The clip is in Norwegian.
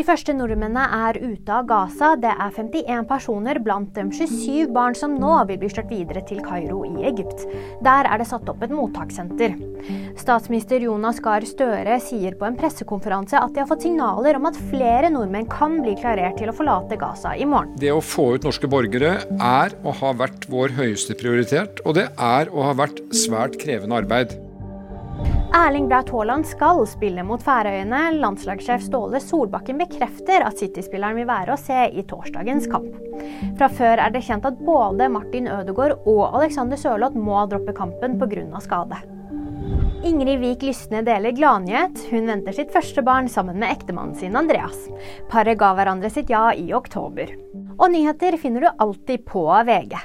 De første nordmennene er ute av Gaza. Det er 51 personer, blant dem 27 barn som nå vil bli kjørt videre til Kairo i Egypt. Der er det satt opp et mottakssenter. Statsminister Jonas Gahr Støre sier på en pressekonferanse at de har fått signaler om at flere nordmenn kan bli klarert til å forlate Gaza i morgen. Det å få ut norske borgere er og har vært vår høyeste prioritet, og det er og har vært svært krevende arbeid. Erling Braut Haaland skal spille mot Færøyene. Landslagssjef Ståle Solbakken bekrefter at City-spilleren vil være å se i torsdagens kamp. Fra før er det kjent at både Martin Ødegaard og Alexander Sørloth må droppe kampen pga. skade. Ingrid Vik Lysne deler gladnyhet. Hun venter sitt første barn sammen med ektemannen sin Andreas. Paret ga hverandre sitt ja i oktober. Og nyheter finner du alltid på VG.